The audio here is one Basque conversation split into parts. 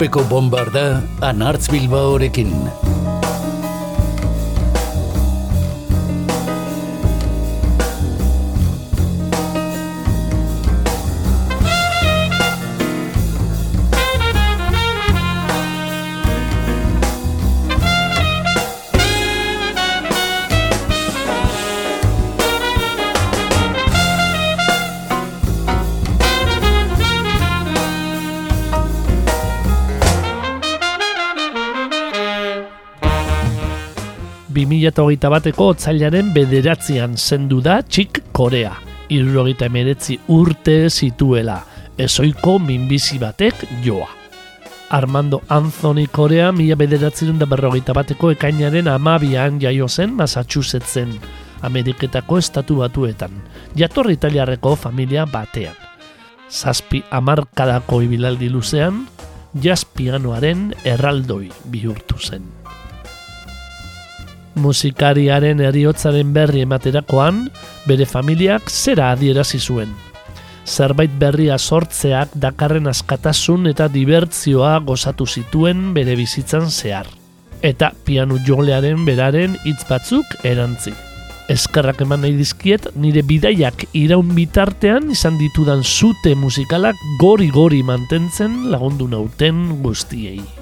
urpeko bombarda anartz bilbaorekin. Eta hogeita bateko otzailaren bederatzean zendu da txik Korea. Irurogeita emeretzi urte zituela, ezoiko minbizi batek joa. Armando Anthony Korea mila bederatzerun da berrogeita bateko ekainaren amabian jaio zen Massachusettsen, Ameriketako estatu batuetan, jatorri italiarreko familia batean. Zazpi amarkadako ibilaldi luzean, jazz pianoaren erraldoi bihurtu zen musikariaren eriotzaren berri ematerakoan, bere familiak zera adierazi zuen. Zerbait berria sortzeak dakarren askatasun eta dibertzioa gozatu zituen bere bizitzan zehar. Eta pianu jolearen beraren hitz batzuk erantzi. Eskerrak eman nahi dizkiet, nire bidaiak iraun bitartean izan ditudan zute musikalak gori-gori mantentzen lagundu nauten guztiei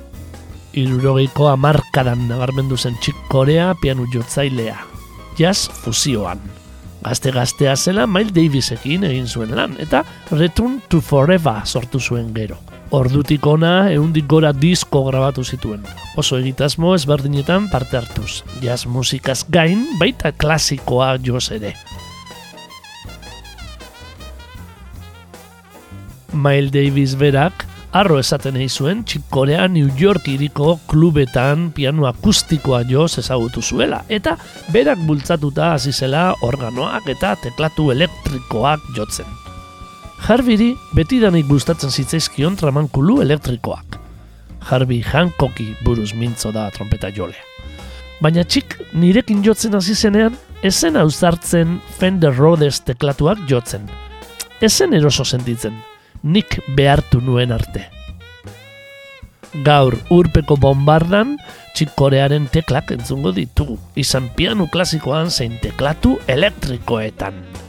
irurogeiko amarkadan nabarmendu zen txik korea pianu jotzailea. Jazz fusioan. Gazte-gaztea zela Miles Davisekin egin zuen lan, eta Return to Forever sortu zuen gero. Ordutik ona, eundik gora disko grabatu zituen. Oso egitasmo ezberdinetan parte hartuz. Jazz musikaz gain, baita klasikoa joz ere. Miles Davis berak, arro esaten egin zuen txikorea New York iriko klubetan piano akustikoa joz ezagutu zuela eta berak bultzatuta hasi zela organoak eta teklatu elektrikoak jotzen. Jarbiri betidanik gustatzen zitzaizkion tramankulu elektrikoak. Jarbi Hancocki buruz mintzo da trompeta jolea. Baina txik nirekin jotzen hasi zenean, ezen ausartzen Fender Rhodes teklatuak jotzen. Ezen eroso sentitzen, nik behartu nuen arte. Gaur urpeko bombardan, txikorearen teklak entzungo ditugu, izan piano klasikoan zein teklatu elektrikoetan.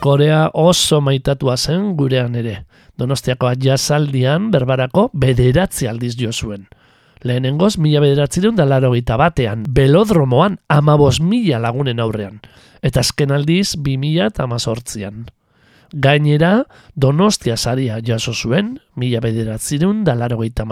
Korea oso maitatua zen gurean ere. Donostiako jazaldian berbarako bederatzi aldiz jo zuen. Lehenengoz mila bederatzi deun dalaro gita batean, belodromoan amabos mila lagunen aurrean. Eta azken aldiz bi mila eta. Gainera, Donostia saria jaso zuen mila bederatzi deun dalaro gita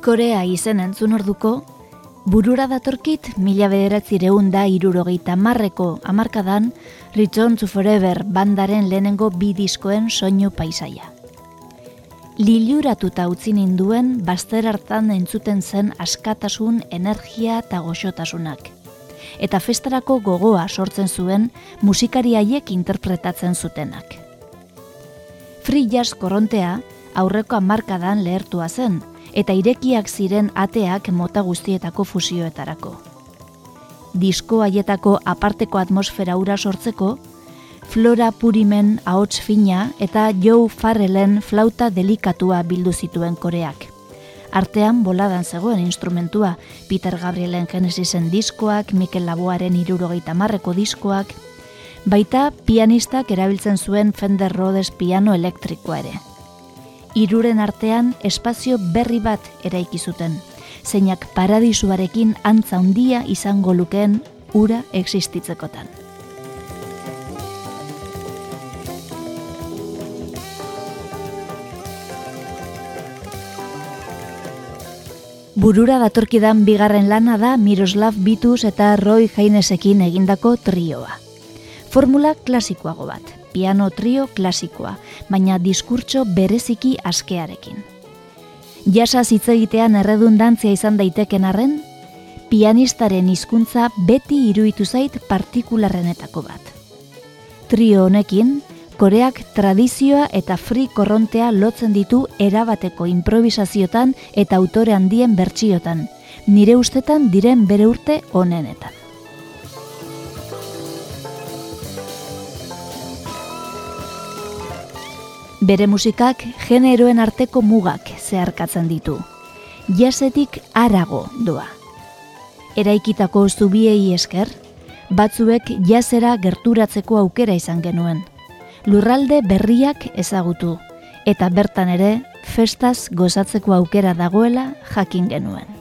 Korea izen entzun orduko, burura datorkit mila bederatzireun da irurogeita marreko amarkadan Return to Forever bandaren lehenengo bi diskoen soinu paisaia. Liluratuta utzi ninduen bazter hartan entzuten zen askatasun, energia eta goxotasunak. Eta festarako gogoa sortzen zuen musikariaiek interpretatzen zutenak. Free Jazz korrontea aurreko amarkadan lehertua zen, eta irekiak ziren ateak mota guztietako fusioetarako. Disko haietako aparteko atmosfera ura sortzeko, Flora Purimen ahots fina eta Joe Farrellen flauta delikatua bildu zituen koreak. Artean boladan zegoen instrumentua, Peter Gabrielen Genesisen diskoak, Mikel Laboaren irurogeita marreko diskoak, baita pianistak erabiltzen zuen Fender Rhodes piano elektrikoa ere iruren artean espazio berri bat eraiki zuten, zeinak paradisuarekin antza handia izango lukeen ura existitzekotan. Burura datorkidan bigarren lana da Miroslav Bitus eta Roy Hainesekin egindako trioa. Formula klasikoago bat, piano trio klasikoa, baina diskurtso bereziki askearekin. Jasa hitz egitean erredundantzia izan daiteken arren, pianistaren hizkuntza beti iruditu zait partikularrenetako bat. Trio honekin, koreak tradizioa eta free korrontea lotzen ditu erabateko improvisaziotan eta autore handien bertsiotan, nire ustetan diren bere urte onenetan. Bere musikak generoen arteko mugak zeharkatzen ditu. Jasetik arago doa. Eraikitako zubiei esker, batzuek jasera gerturatzeko aukera izan genuen. Lurralde berriak ezagutu, eta bertan ere festaz gozatzeko aukera dagoela jakin genuen.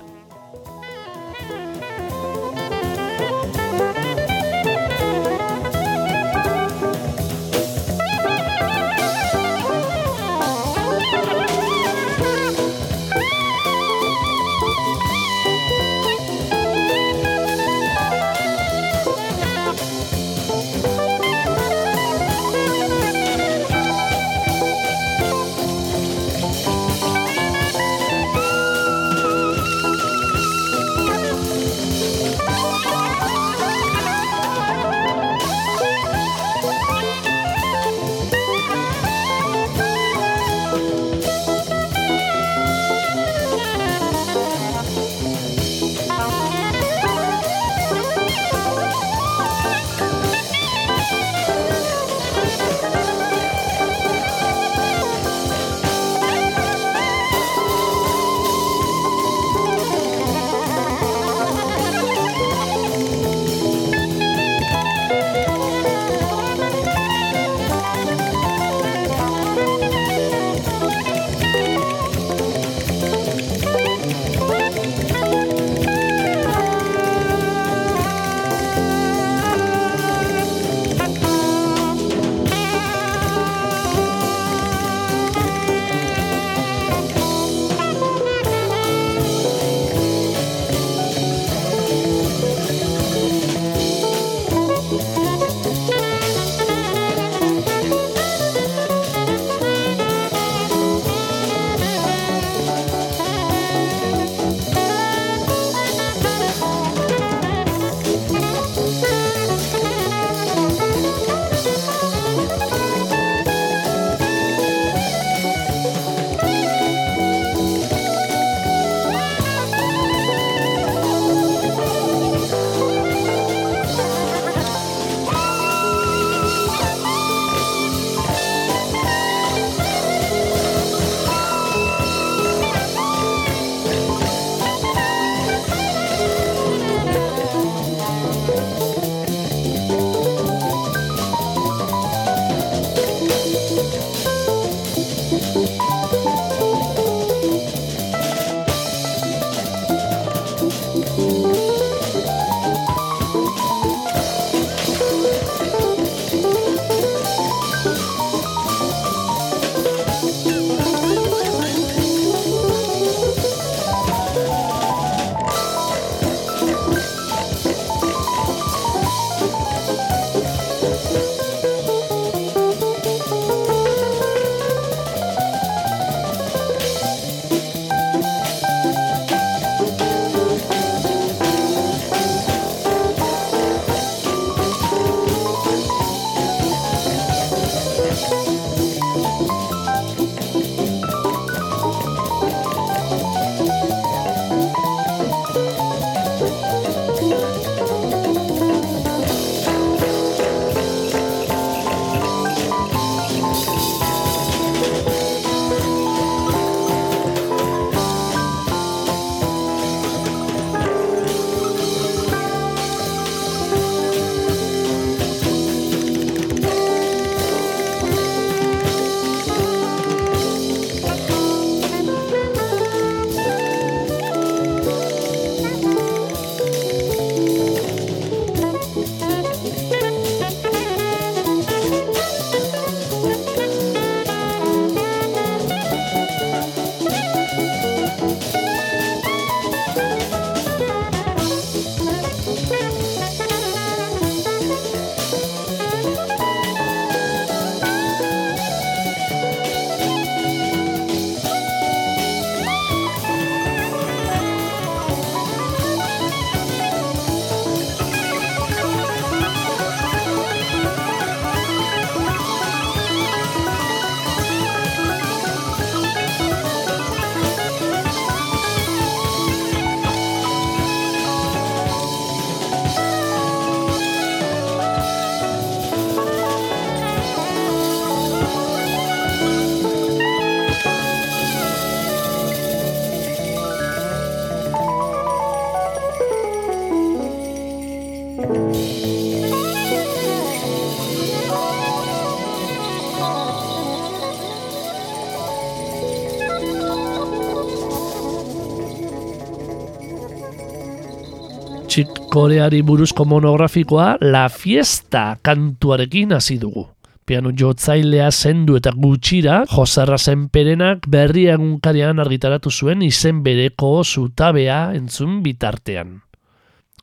Koreari buruzko monografikoa La Fiesta kantuarekin hasi dugu. Piano jotzailea zendu eta gutxira, Josarra zenperenak berri egunkarian argitaratu zuen izen bereko zutabea entzun bitartean.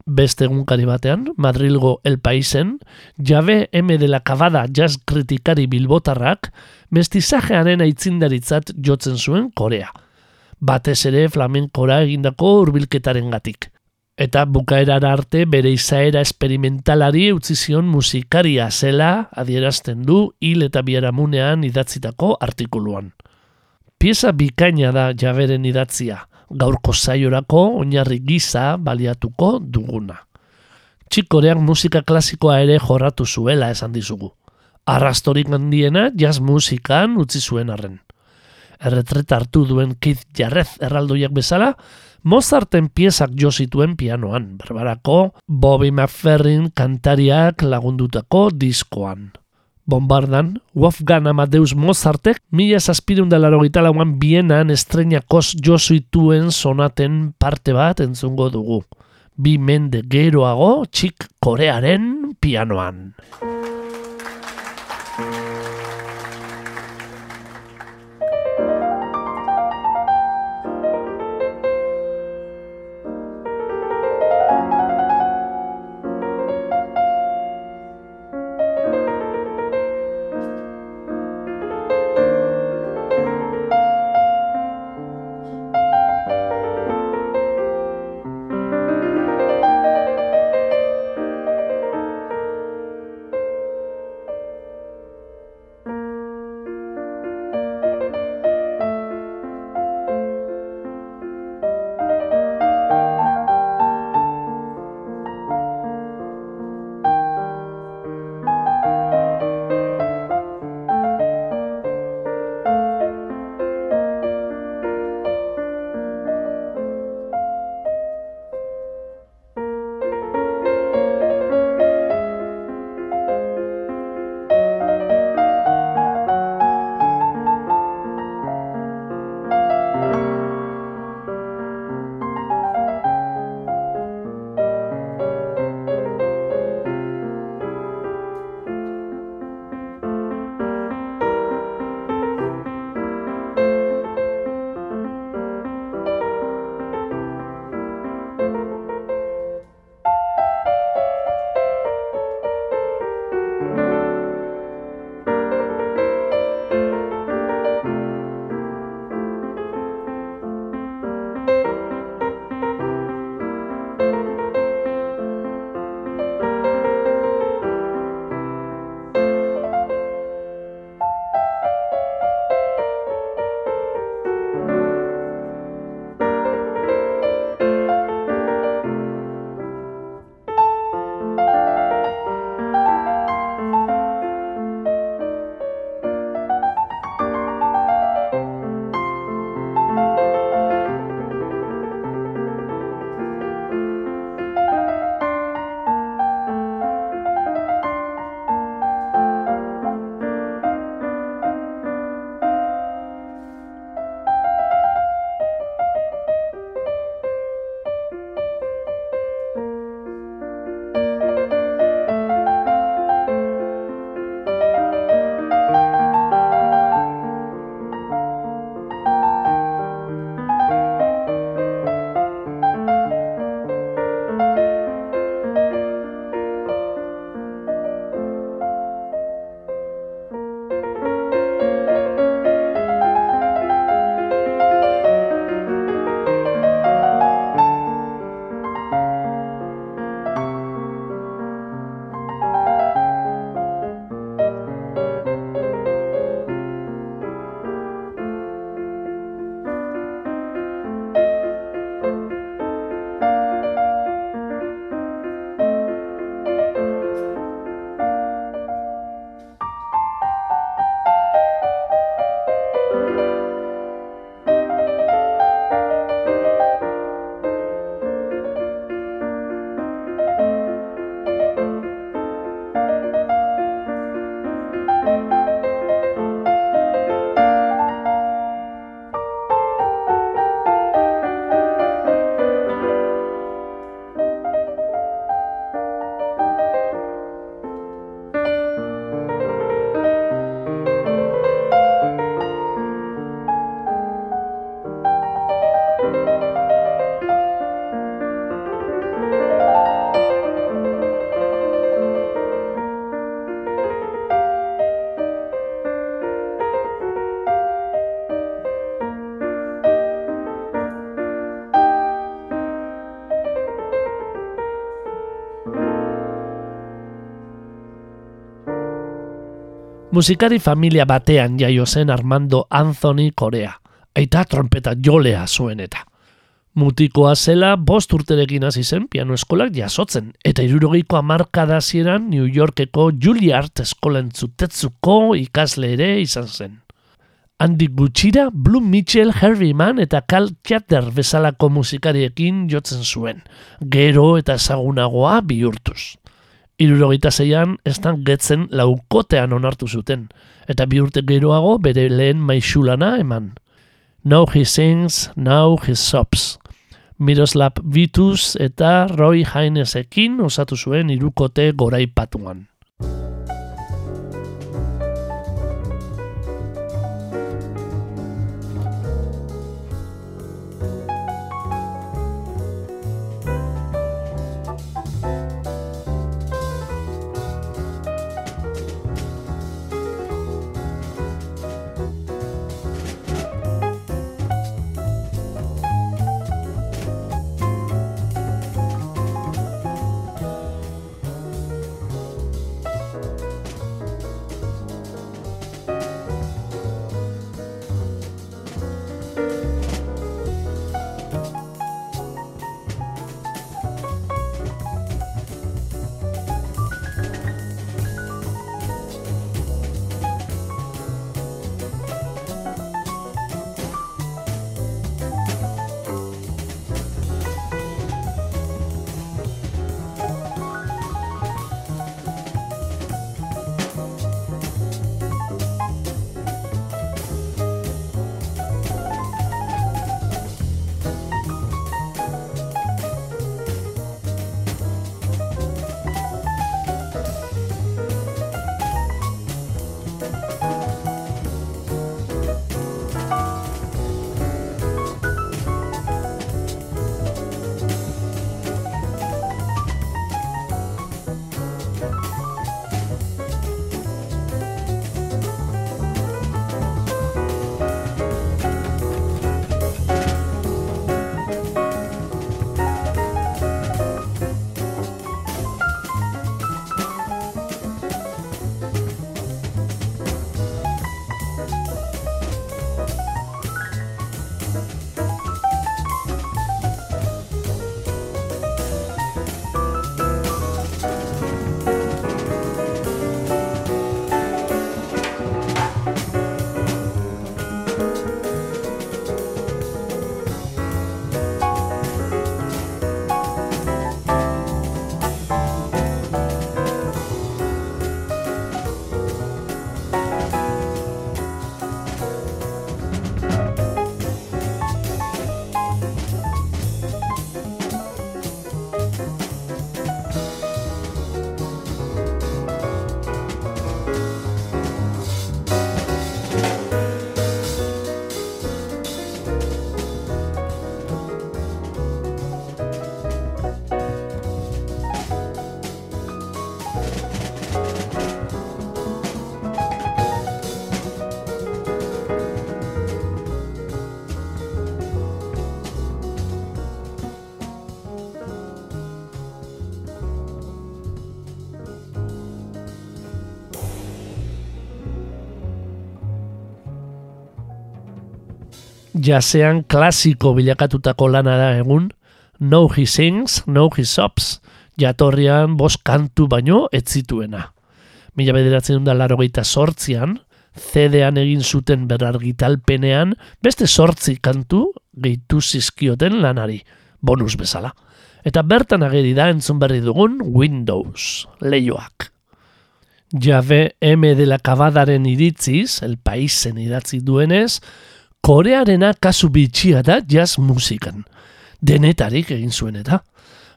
Beste egunkari batean, Madrilgo El Paisen, Jabe M. de la Cabada jazz kritikari bilbotarrak, mestizajearen aitzindaritzat jotzen zuen Korea. Batez ere flamenkora egindako hurbilketaren gatik eta bukaerara arte bere izaera esperimentalari utzi zion musikaria zela adierazten du hil eta biaramunean idatzitako artikuluan. Pieza bikaina da jaberen idatzia, gaurko zaiorako oinarri giza baliatuko duguna. Txikoreak musika klasikoa ere jorratu zuela esan dizugu. Arrastorik handiena jazz musikan utzi zuen arren. Erretret hartu duen Keith Jarrez erraldoiak bezala, Mozarten piezak jo zituen pianoan, berbarako Bobby McFerrin kantariak lagundutako diskoan. Bombardan, Wolfgang Amadeus Mozartek mila zazpirun laro gitalauan bienan estreñakos jo zituen sonaten parte bat entzungo dugu. Bi mende geroago txik korearen pianoan. Musikari familia batean jaio zen Armando Anthony Korea, eta trompeta jolea zuen eta. Mutikoa zela bost urterekin hasi zen piano eskolak jasotzen, eta irurogeiko amarkada zieran New Yorkeko Juilliard eskolen zutetzuko ikasle ere izan zen. Andy gutxira, Blue Mitchell, Harvey Mann eta Cal Chatter bezalako musikariekin jotzen zuen, gero eta ezagunagoa bihurtuz irurogeita zeian ez getzen laukotean onartu zuten, eta bi urte geroago bere lehen maixulana eman. Now he sings, now he sobs. Miroslav Vitus eta Roy Hainesekin osatu zuen irukote goraipatuan. Jasean klasiko bilakatutako lana da egun, No He Sings, No He Sobs, jatorrian bos kantu baino ez zituena. Mila bederatzen da laro sortzian, zedean egin zuten berargitalpenean, beste sortzi kantu gehitu zizkioten lanari, bonus bezala. Eta bertan ageri da entzun berri dugun Windows, leioak. Jabe M de la Kabadaren iritziz, el paisen idatzi duenez, Korearena kasu bitxia da jazz musikan. Denetarik egin zuen eta.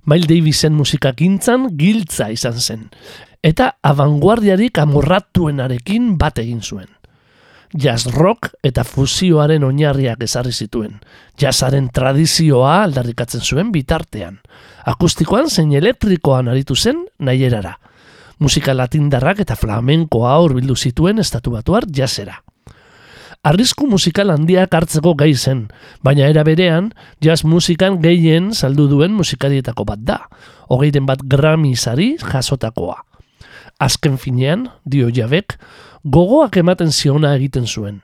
Mail Davisen musikakintzan giltza izan zen. Eta avanguardiarik amorratuenarekin bat egin zuen. jazz rock eta fusioaren oinarriak ezarri zituen. Jazzaren tradizioa aldarrikatzen zuen bitartean. Akustikoan zein elektrikoan aritu zen nahierara. Musika latindarrak eta flamenkoa hurbildu zituen estatu batuar jazzera. Arrisku musikal handiak hartzeko gai zen, baina era berean, jazz musikan gehien saldu duen musikarietako bat da, hogeiten bat Grammy sari jasotakoa. Azken finean, dio jabek, gogoak ematen ziona egiten zuen.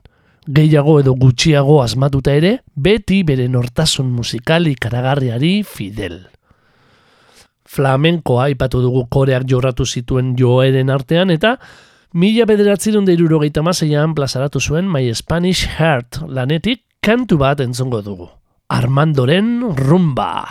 Gehiago edo gutxiago asmatuta ere, beti bere nortasun musikali karagarriari fidel. Flamenkoa aipatu dugu koreak jorratu zituen joeren artean eta mila bederatzerun deiruro mazeian plazaratu zuen My Spanish Heart lanetik kantu bat entzongo dugu. Armandoren rumba.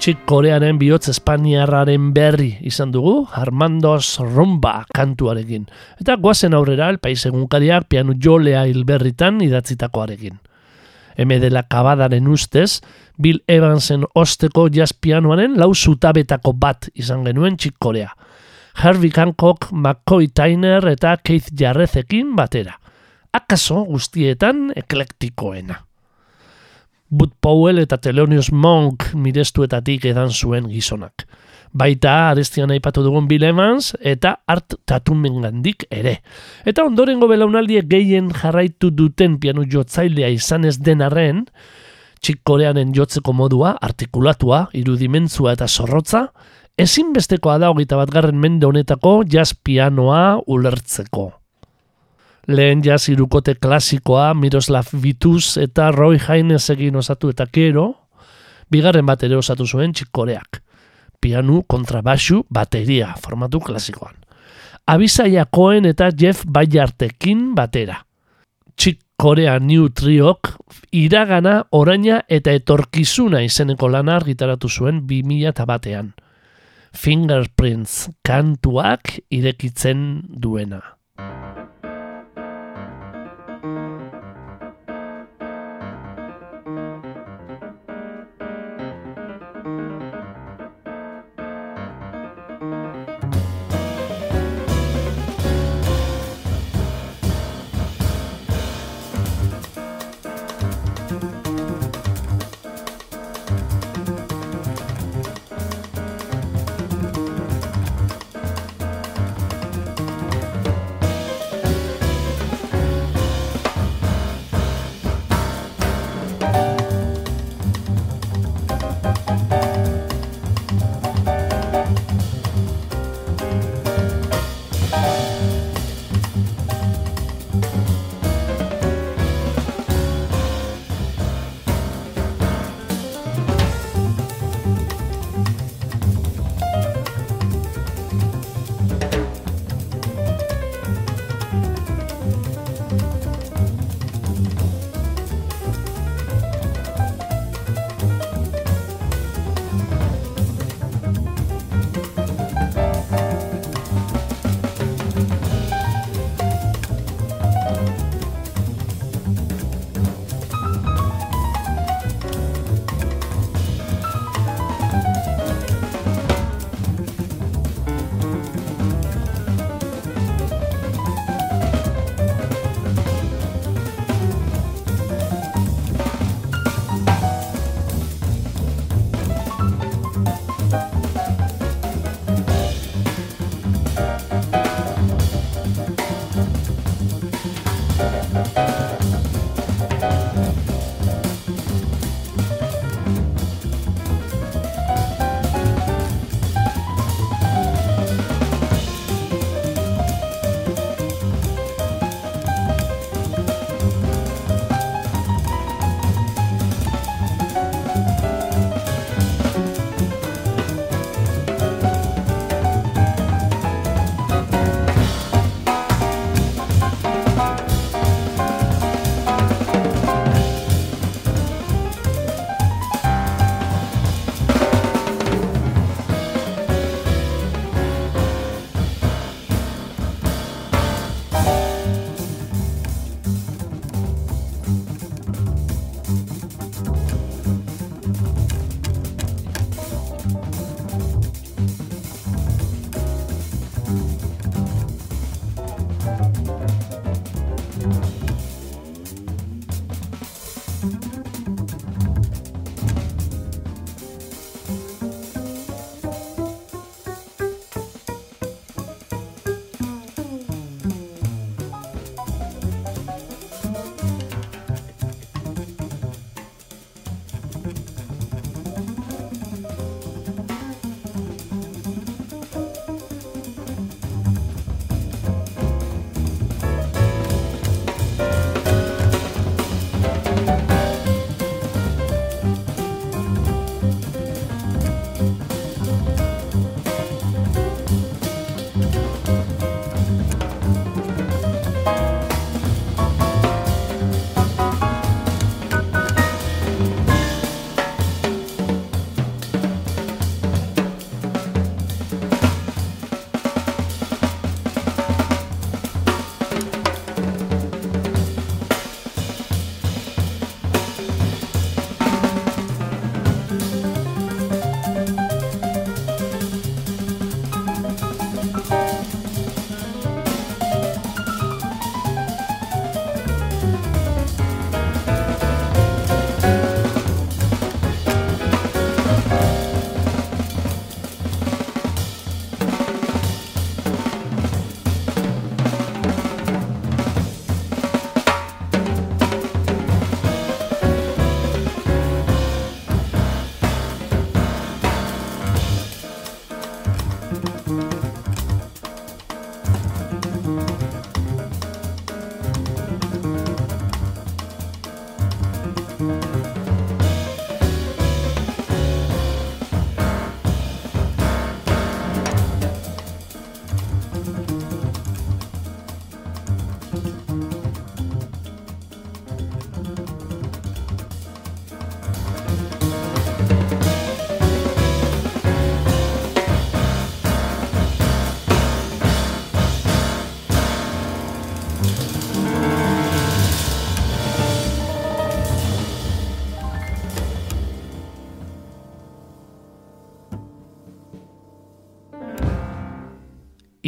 Txik Korearen bihotz Espainiarraren berri izan dugu, Armandos Rumba kantuarekin. Eta guazen aurrera, el pais egunkariak pianu jolea hilberritan idatzitakoarekin. Heme dela kabadaren ustez, Bill Evansen osteko jazz pianoaren lau zutabetako bat izan genuen Txik Korea. Harvey Hancock, McCoy Tyner eta Keith Jarrezekin batera. Akaso guztietan eklektikoena. Bud Powell eta Thelonious Monk mirestuetatik edan zuen gizonak. Baita arestian aipatu dugun Bill Evans eta Art Tatumen gandik ere. Eta ondorengo belaunaldiek gehien jarraitu duten pianu jotzailea izan ez denarren, txik koreanen jotzeko modua, artikulatua, irudimentzua eta zorrotza, ezinbestekoa da hogeita bat garren mende honetako jazz pianoa ulertzeko lehen jaz irukote klasikoa Miroslav Vituz eta Roy Haynes egin osatu eta kero, bigarren bat ere osatu zuen txikoreak. Pianu, kontrabaxu, bateria, formatu klasikoan. Abisaia Cohen eta Jeff Bayartekin batera. Txik Korea New Triok iragana, oraina eta etorkizuna izeneko lana argitaratu zuen 2000 batean. Fingerprints kantuak irekitzen duena.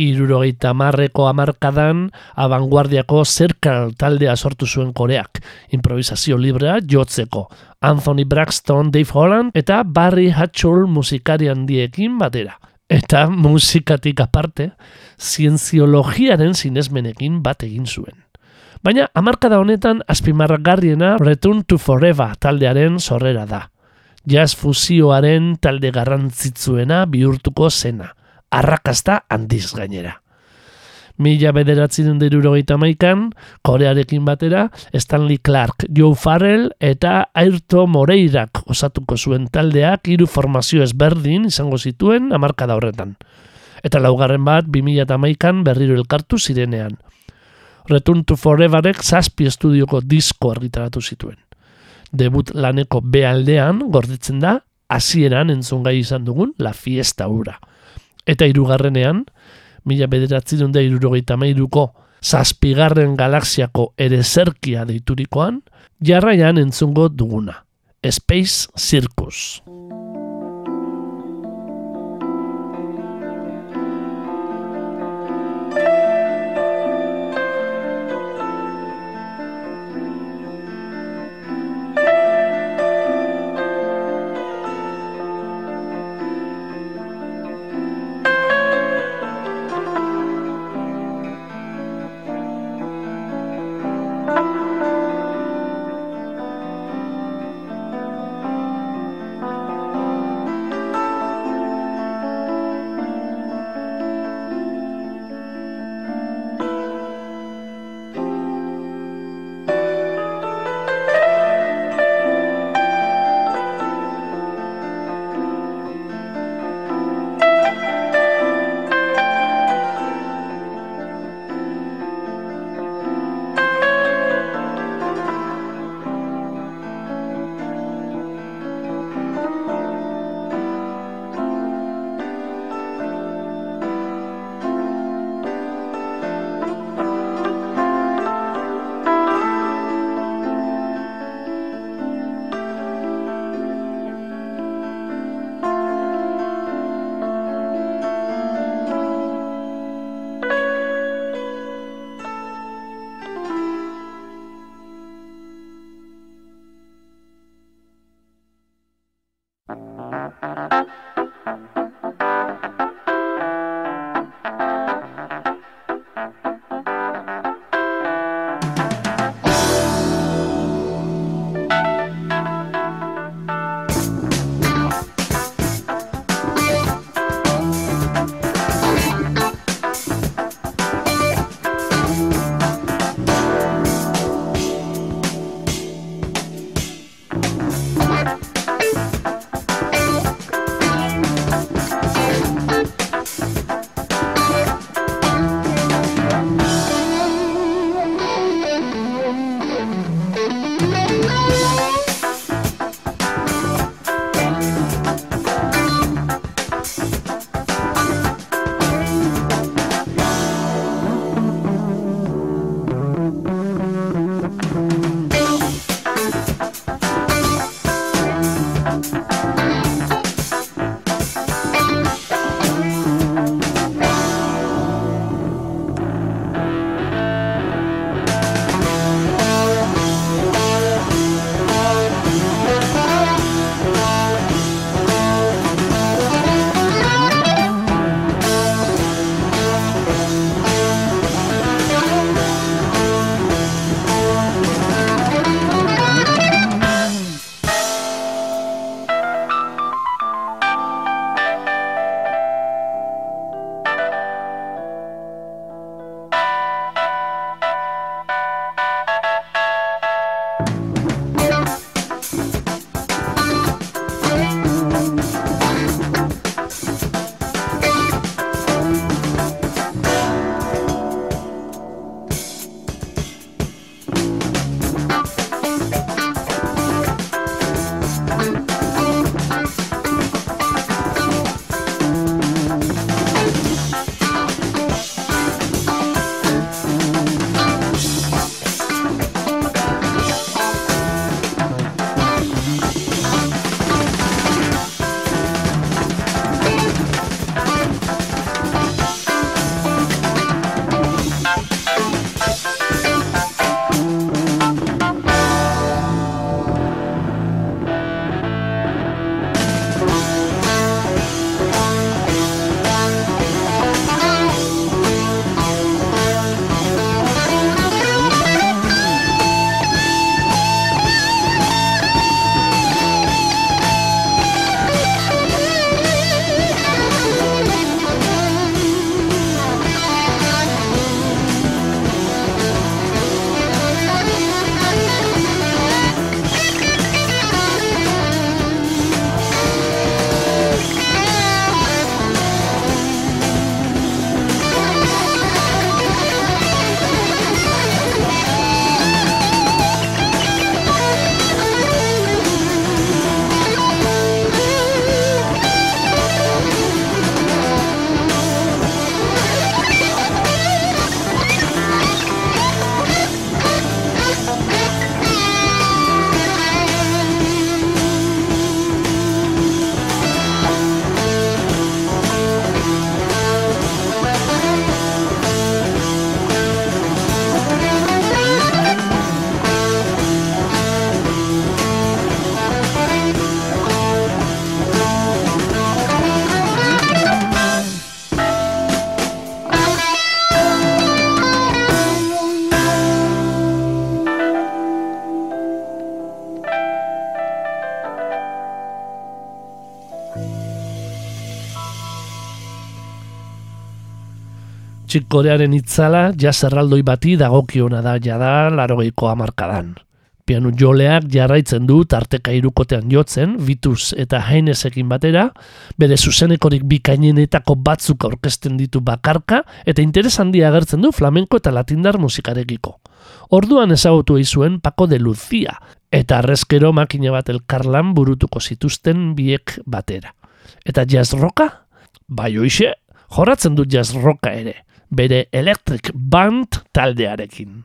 Irurogeita marreko amarkadan abanguardiako zerkal taldea sortu zuen koreak, improvisazio librea jotzeko. Anthony Braxton, Dave Holland eta Barry Hatchell musikari handiekin batera. Eta musikatik aparte, zientziologiaren sinesmenekin bat egin zuen. Baina amarkada honetan azpimarragarriena Return to Forever taldearen sorrera da. Jazz fusioaren talde garrantzitzuena bihurtuko zena arrakasta handiz gainera. Mila bederatzi den derurogeita maikan, korearekin batera, Stanley Clark, Joe Farrell eta Airto Moreirak osatuko zuen taldeak hiru formazio ezberdin izango zituen amarkada horretan. Eta laugarren bat, 2000 eta maikan berriro elkartu zirenean. Return to Foreverek zazpi estudioko disko argitaratu zituen. Debut laneko bealdean, gorditzen da, hasieran entzungai izan dugun La Fiesta Ura. Eta irugarrenean, mila bederatzi da irurogeita mairuko, zazpigarren galaxiako ere zerkia deiturikoan, jarraian entzungo duguna. Space Circus. Txikorearen itzala jazz bati dagokiona da jada larogeiko amarkadan. Pianu joleak jarraitzen du tarteka irukotean jotzen, Vitus eta Heinesekin batera, bere zuzenekorik bikainenetako batzuk aurkezten ditu bakarka, eta interes handia agertzen du flamenko eta latindar musikarekiko. Orduan ezagutu zuen Paco de Lucia, eta arrezkero makina bat elkarlan burutuko zituzten biek batera. Eta jazz roka? Bai oixe, joratzen du jazz roka ere, bere Electric Band taldearekin.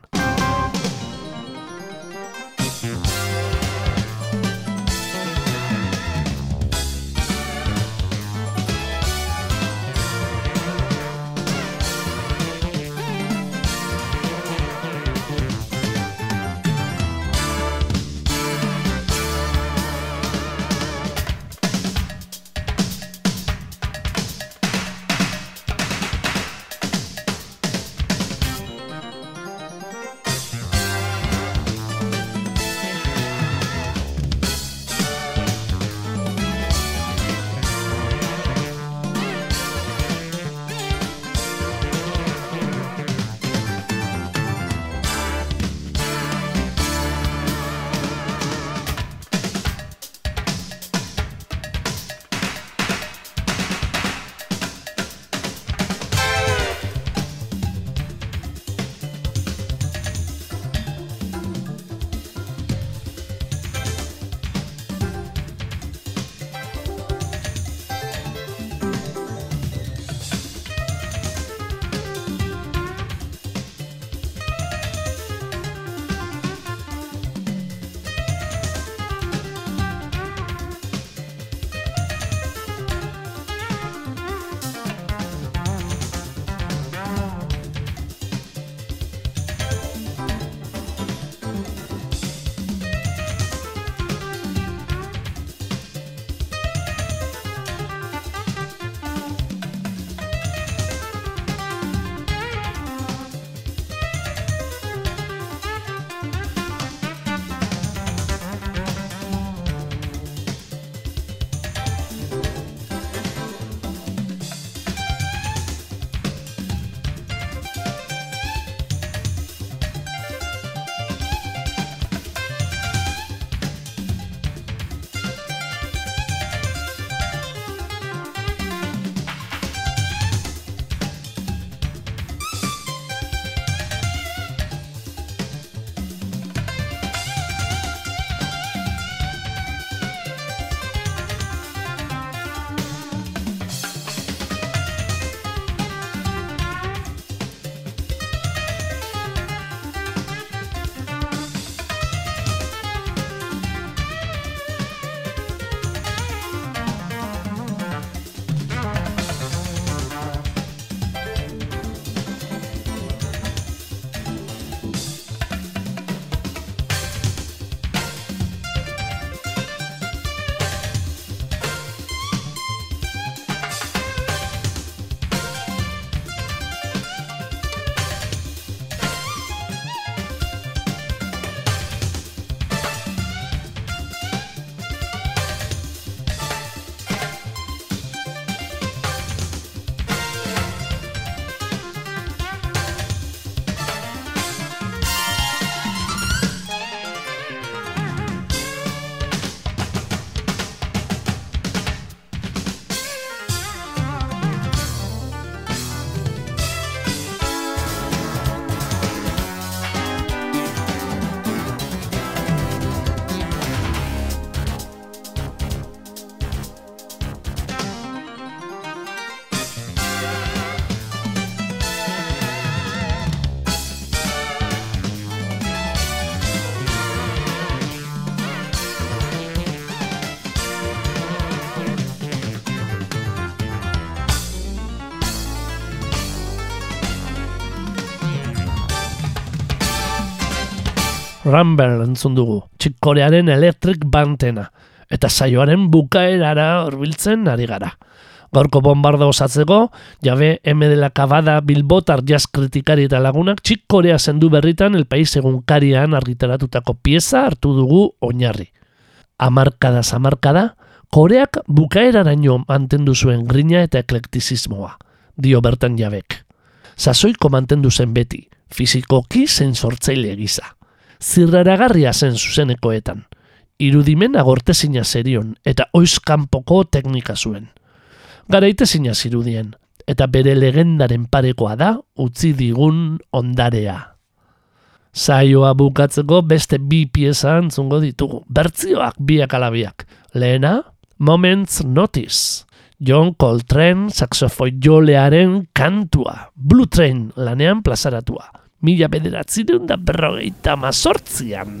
Rumble entzun dugu, txikorearen electric bantena, eta saioaren bukaerara horbiltzen ari gara. Gaurko bombarda osatzeko, jabe M de la Cabada Bilbotar jazz kritikari eta lagunak txikorea zendu berritan el país egunkarian argitaratutako pieza hartu dugu oinarri. Amarkada zamarkada, Koreak bukaeraraino mantendu zuen grina eta eklektizismoa, dio bertan jabek. Sasoiko mantendu zen beti, fizikoki zen sortzaile gisa. Zirraragarria zen zuzenekoetan, irudimen agortezina zerion eta oizkanpoko teknika zuen. Garaitezina zirudien, eta bere legendaren parekoa da utzi digun ondarea. Saioa bukatzeko beste bi pieza antzungo ditugu, bertzioak biak alabiak. Lehena, Moments Notice. John Coltrane saxofoi jolearen kantua. Blue Train lanean plazaratua. Mila bederatzireun da berrogeita mazortzian.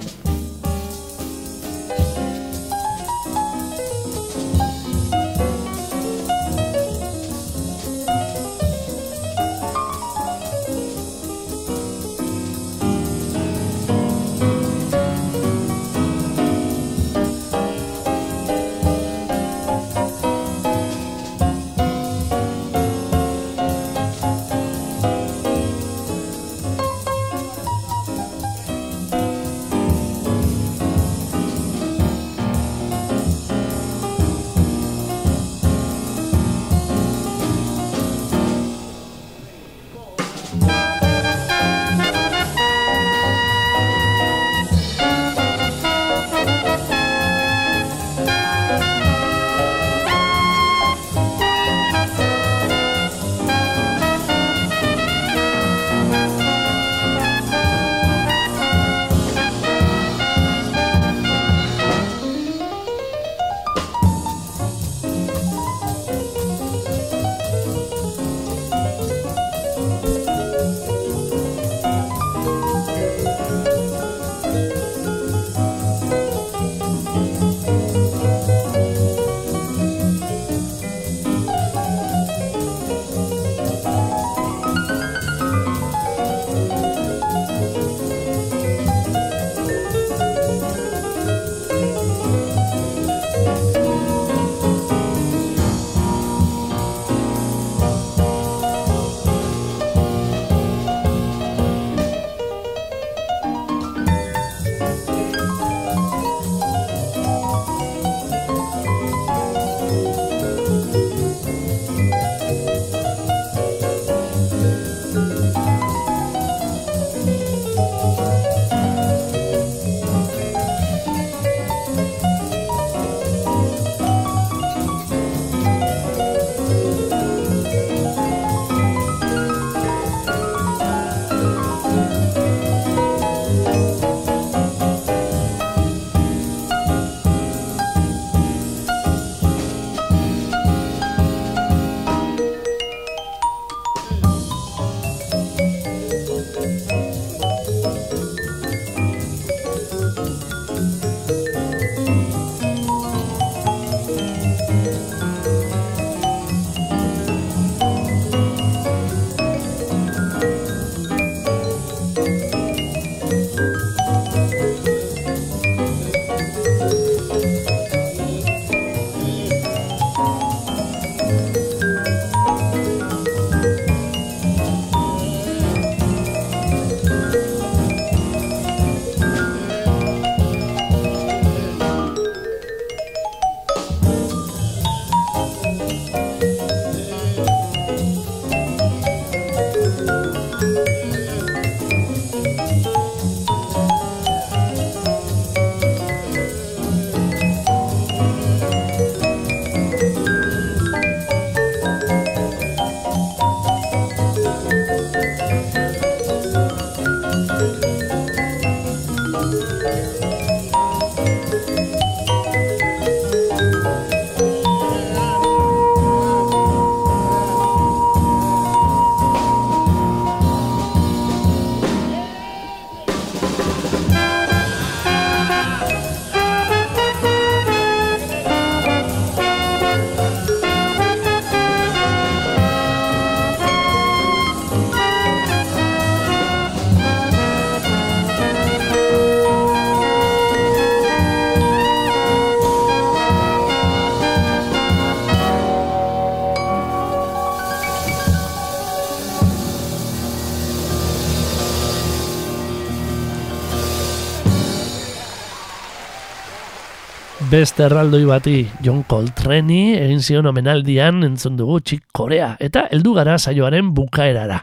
Beste erraldoi bati, John Coltrane egin zion omenaldian entzun dugu txik Korea, eta heldu gara saioaren bukaerara.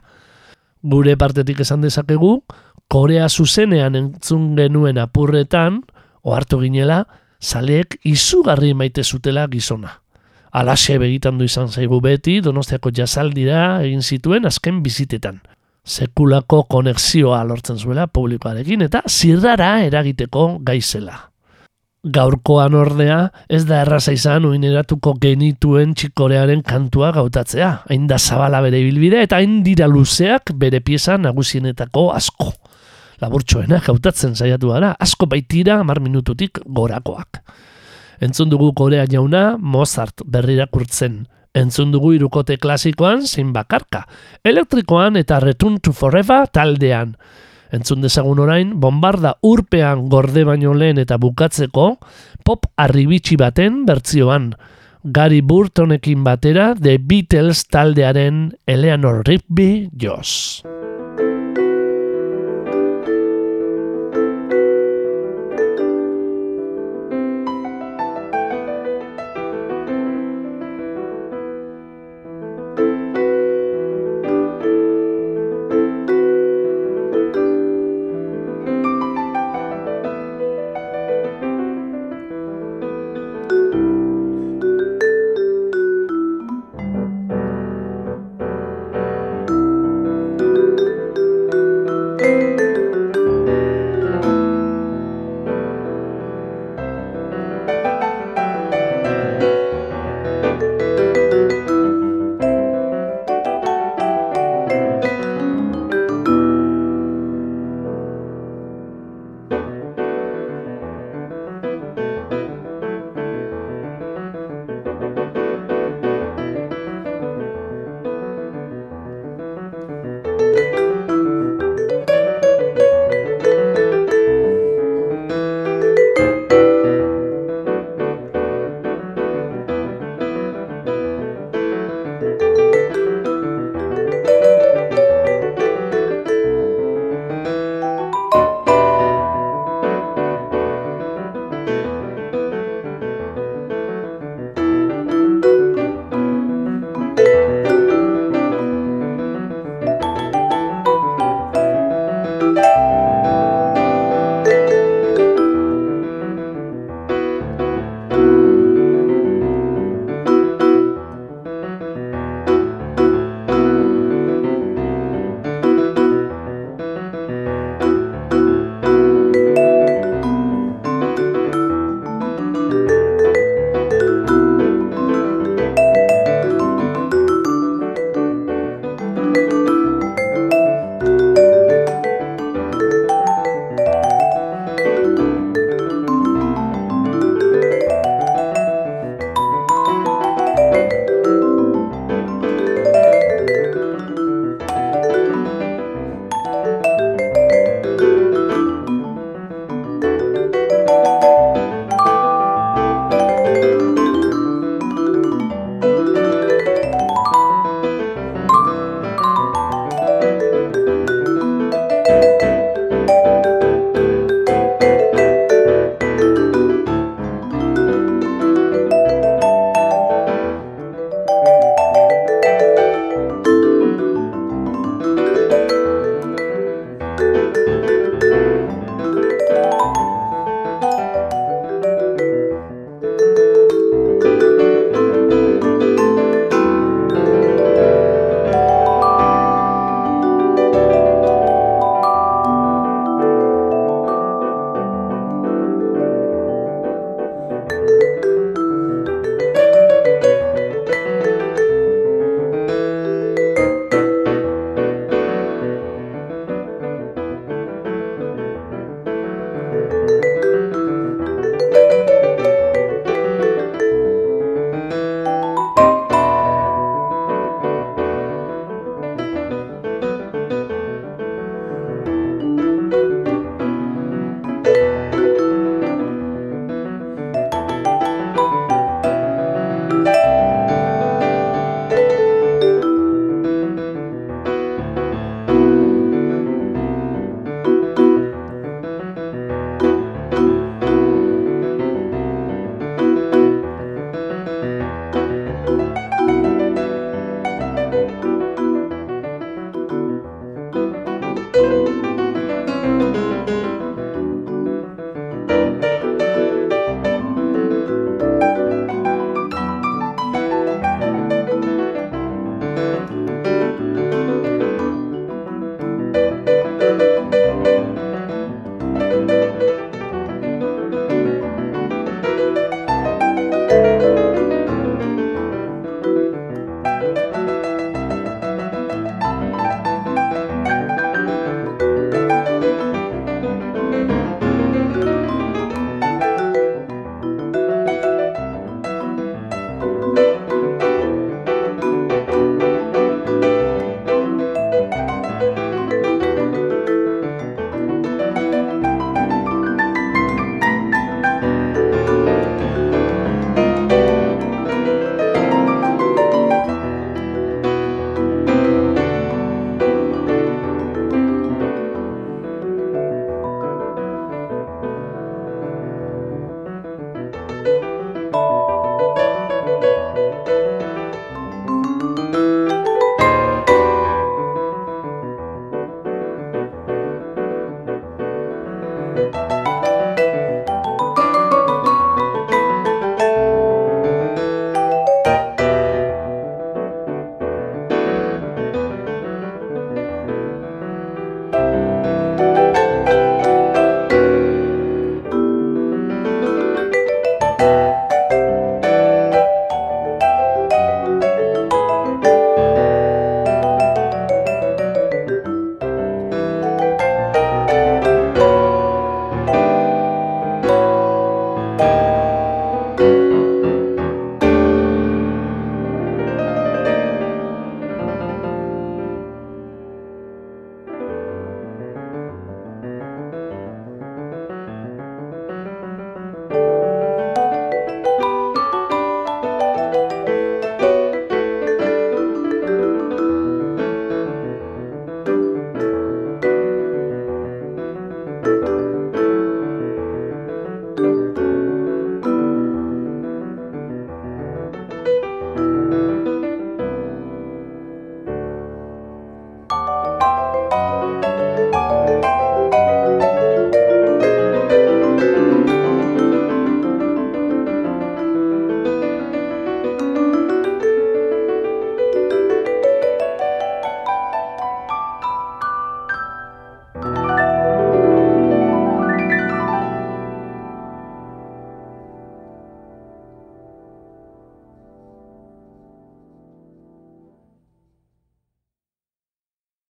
Gure partetik esan dezakegu, Korea zuzenean entzun genuen apurretan, ohartu ginela, zaleek izugarri maite zutela gizona. Alaxe begitan du izan zaigu beti, donostiako jazaldira egin zituen azken bizitetan. Sekulako konexioa lortzen zuela publikoarekin eta zirrara eragiteko gaizela. Gaurkoan ordea, ez da erraza izan uineratuko genituen txikorearen kantua gautatzea. Hain da zabala bere bilbide eta hain dira luzeak bere pieza nagusienetako asko laburtxoena jautatzen saiatu gara, asko baitira mar minututik gorakoak. Entzun dugu korea jauna Mozart berrirakurtzen. Entzun dugu irukote klasikoan zein bakarka, elektrikoan eta Return to Forever taldean. Entzun dezagun orain, bombarda urpean gorde baino lehen eta bukatzeko, pop arribitsi baten bertzioan. Gary Burtonekin batera The Beatles taldearen Eleanor Rigby Joss.